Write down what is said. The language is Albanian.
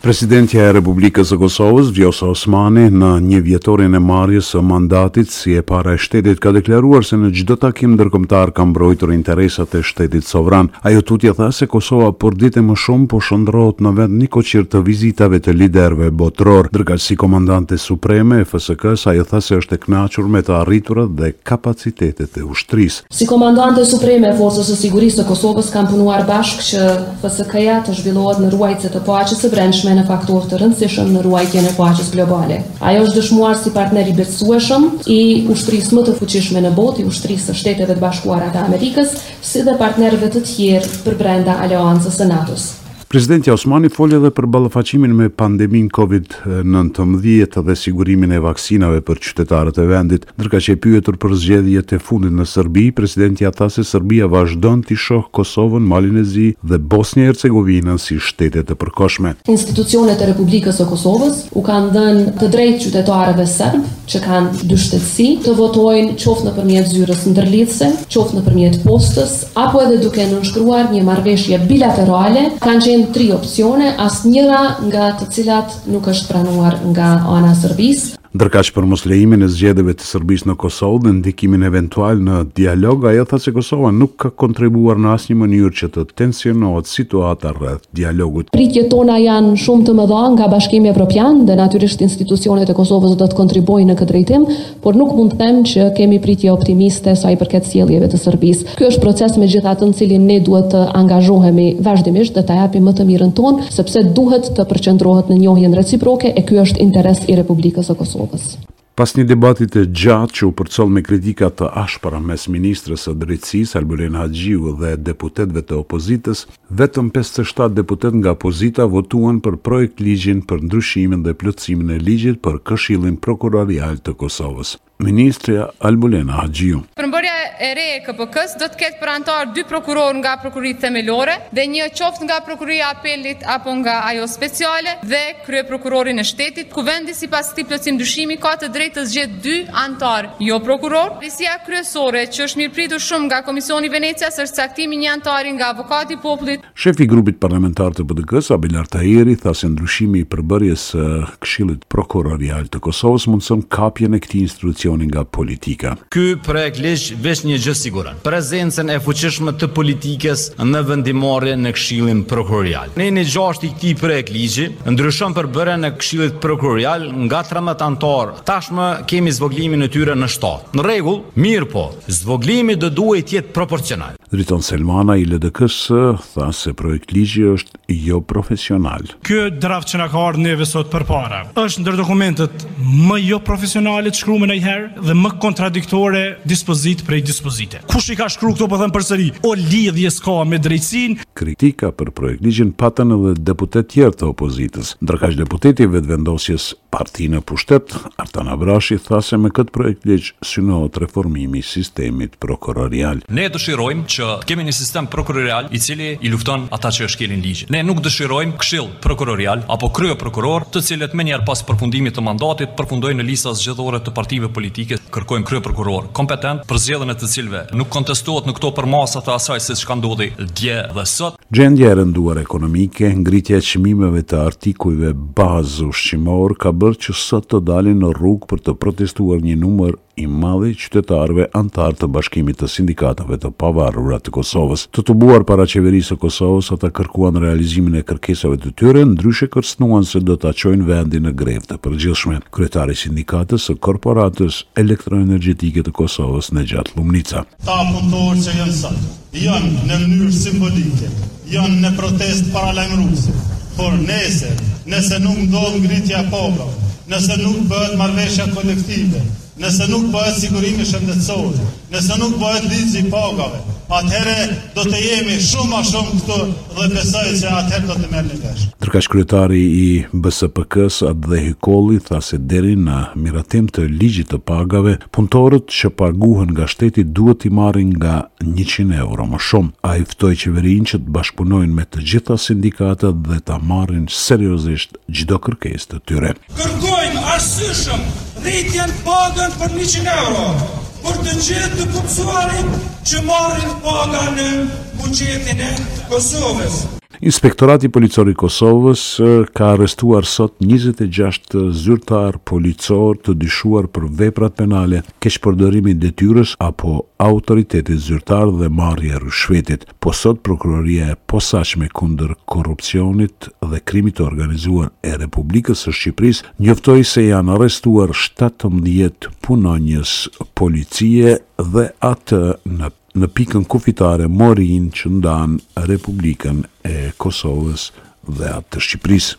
Presidentja e Republikës së Kosovës, Vjosa Osmani, në njëvjetorin e marrjes së mandatit si e para e shtetit, ka deklaruar se në çdo takim ndërkombëtar ka mbrojtur interesat e shtetit sovran. Ajo tutje tha se Kosova përdit e më shumë po shndërrohet në vend nikoqir të vizitave të liderëve botërorë. Ndërkaq si Komandante Supreme e FSK-së, ajo tha se është e kënaqur me të arriturat dhe kapacitetet e ushtrisë. Si Komandante Supreme e Forcës së Sigurisë së Kosovës kam punuar bashkë që FSK-ja të zhvillohet në ruajtëse të paqes së brendshme në faktor të rëndësishëm në ruajtjen e paqes globale. Ajo është dëshmuar si partner i besueshëm i ushtrisë më të fuqishme në botë, i ushtrisë së Shteteve të Bashkuara të Amerikës, si dhe partnerëve të tjerë përbrenda aleancës së NATO-s. Presidentja Osmani foli edhe për ballafaqimin me pandeminë Covid nëntëmbëdhjetë dhe sigurimin e vaksinave për qytetarët e vendit. Ndërkaq e pyetur për zgjedhjet e fundit në Serbi, presidentja tha se Serbia vazhdon t'i shohë Kosovën, Malin e Zi dhe Bosnjë e Hercegovinën si shtete të përkohshme. Institucionet e Republikës së Kosovës u kanë dhënë të drejtë qytetarëve serbë që kanë dyshtetësi të votojnë qoftë nëpërmjet zyrës ndërlidhëse, qoftë nëpërmjet postës apo edhe duke nënshkruar një marrëveshje bilaterale, kanë qenë tri opsione, asnjëra nga të cilat nuk është pranuar nga ana e Serbisë. Ndërkaq për moslejimin e zgjedhjeve të Serbisë në Kosovë dhe ndikimin eventual në dialog, ajo tha se Kosova nuk ka kontribuar në asnjë mënyrë që të tensionohet situata rreth dialogut. Pritjet tona janë shumë të mëdha nga Bashkimi Evropian dhe natyrisht institucionet e Kosovës do të kontribuojnë në këtë drejtim, Por nuk mund të them që kemi pritje optimiste sa i përket sjelljeve të Serbisë. Ky është proces megjithatë në cilin ne duhet të angazhohemi vazhdimisht dhe ta japim më të mirën tonë, sepse duhet të përqendrohet në njohjen reciproke e ky është interes i Republikës së Kosovës. Pas një debati të gjatë që u përcoll me kritika të ashpra mes ministres së Drejtësisë, Albulena Haxhiu dhe deputetëve të opozitës, Vetëm pesëdhjetë e shtatë deputetë nga pozita votuan për projektligjin për ndryshimin dhe plotësimin e Ligjit për Këshillin Prokurorial të Kosovës. Ministrja Albulena Haxhiu. Përmbërja e re e KPK-së do të ketë për anëtarë dy prokurorë nga Prokuroria Themelore dhe një qoftë nga Prokuroria e Apelit apo nga ajo Speciale dhe Kryeprokurorin e Shtetit. Kuvendi sipas këtij plotësim-ndryshimi ka të drejtë të zgjedhë dy dy anëtarë jo prokurorë. Risia kryesore që është mirëpritur shumë nga Komisioni i Venecias është caktimi i një anëtari nga Avokati i Popullit. Shefi i grupit parlamentar të PDK-së, Abelard Tahiri, tha se ndryshimi i përbërjes së Këshillit Prokurorial të Kosovës mundëson kapjen e këtij institucioni nga politika. Ky projektligj veç një gjë siguron, prezencën e fuqishme të politikës në vendimmarrje në Këshillin Prokurorial. Neni i gjashtë i këtij projektligji ndryshon përbërjen e Këshillit Prokurorial nga trembëdhjetë anëtarë, Tashmë kemi zvogëlimin e tyre në shtatë. Në rregull, mirëpo, zvogëlimi do duhej të jetë proporcional. Driton Selmana i LDK-së tha se projektligji është joprofesional. Ky draft që na ka ardhë neve sot përpara, është ndër dokumentet më joprofesionale të shkrume ndonjëherë dhe më kontradiktore dispozitë prej dispozite. Kush i ka shkruar këto po them përsëri, o lidhje s'ka me drejtësinë. Kritika për projektligjin patën edhe deputetë tjerë të opozitës. Ndërkaq deputeti i Vetëvendosjes Parti në pushtet, Artan Abrashi tha se me këtë projektligj synohet reformimi i sistemit prokurorial. Ne dëshirojmë që të kemi një sistem prokurorial i cili i lufton ata që e shkelin ligjin. Ne nuk dëshirojmë këshill prokurorial apo kryeprokurorë të cilët menjëherë pas përfundimit të mandatit përfundojnë në lista zgjedhore të partive politike. Kërkojmë kryeprokurorë kompetent për zgjedhjen e të cilëve nuk kontestohet në këto përmasa të asaj se çka ndodhi dje dhe sot. Gjendja e rënduar ekonomike, ngritja e çmimeve të artikujve bazë ushqimorë ka bërë që sot të dalin në rrugë për të protestuar një numër i madh i qytetarëve anëtarë të Bashkimit të Sindikatave të Pavarura të Kosovës. Të tubuar para Qeverisë së Kosovës, ata kërkuan realizimin e kërkesave të tyre, ndryshe kërcënuan se do ta çojnë vendin në grevë të përgjithshme. Kryetari i Sindikatës së Korporatës Elektroenergjetike të Kosovës, Nexhat Llumnica. Këta punëtorë që janë sot, janë në mënyrë simbolike, janë në protestë paralajmëruese, por nesër, nëse nuk ndodh ngritja e pagave, nëse nuk bëhet marrëveshja kolektive, nëse nuk bëhet sigurimi shëndetësor, nëse nuk bëhet ligji i pagave, atëherë do të jemi shumë ma shumë këtu dhe besoj se atëherë do të merrni vesh. Ndërkaq kryetari i BSPK-së, Atdhe Hykolli, tha se deri në miratim të ligjit të pagave, Punëtorët që paguhen nga shteti duhet t'i marrin nga njëqind euro më shumë. Ai ftoi qeverinë që të bashkëpunojnë me të gjitha sindikatat dhe ta marrin seriozisht çdo kërkesë të tyre. Kërkojmë arsyeshëm rritjen pagën për njëqind euro për të gjithë të punësuarit që marrin paga në buxhetin e Kosovës. Inspektorati Policor i Kosovës ka arrestuar sot njëzet e gjashtë zyrtarë policorë të dyshuar për veprat penale Keqpërdorimi i detyrës apo Autoritetit zyrtar dhe Marrje e ryshfetit, po sot Prokuroria e Posaçme kundër Korrupsionit dhe Krimit të Organizuar e Republikës së Shqipërisë njoftoi se janë arrestuar shtatëmbëdhjetë punonjës policie dhe atë në Në pikën kufitare Morin që ndan Republikën e Kosovës dhe atë të Shqipërisë.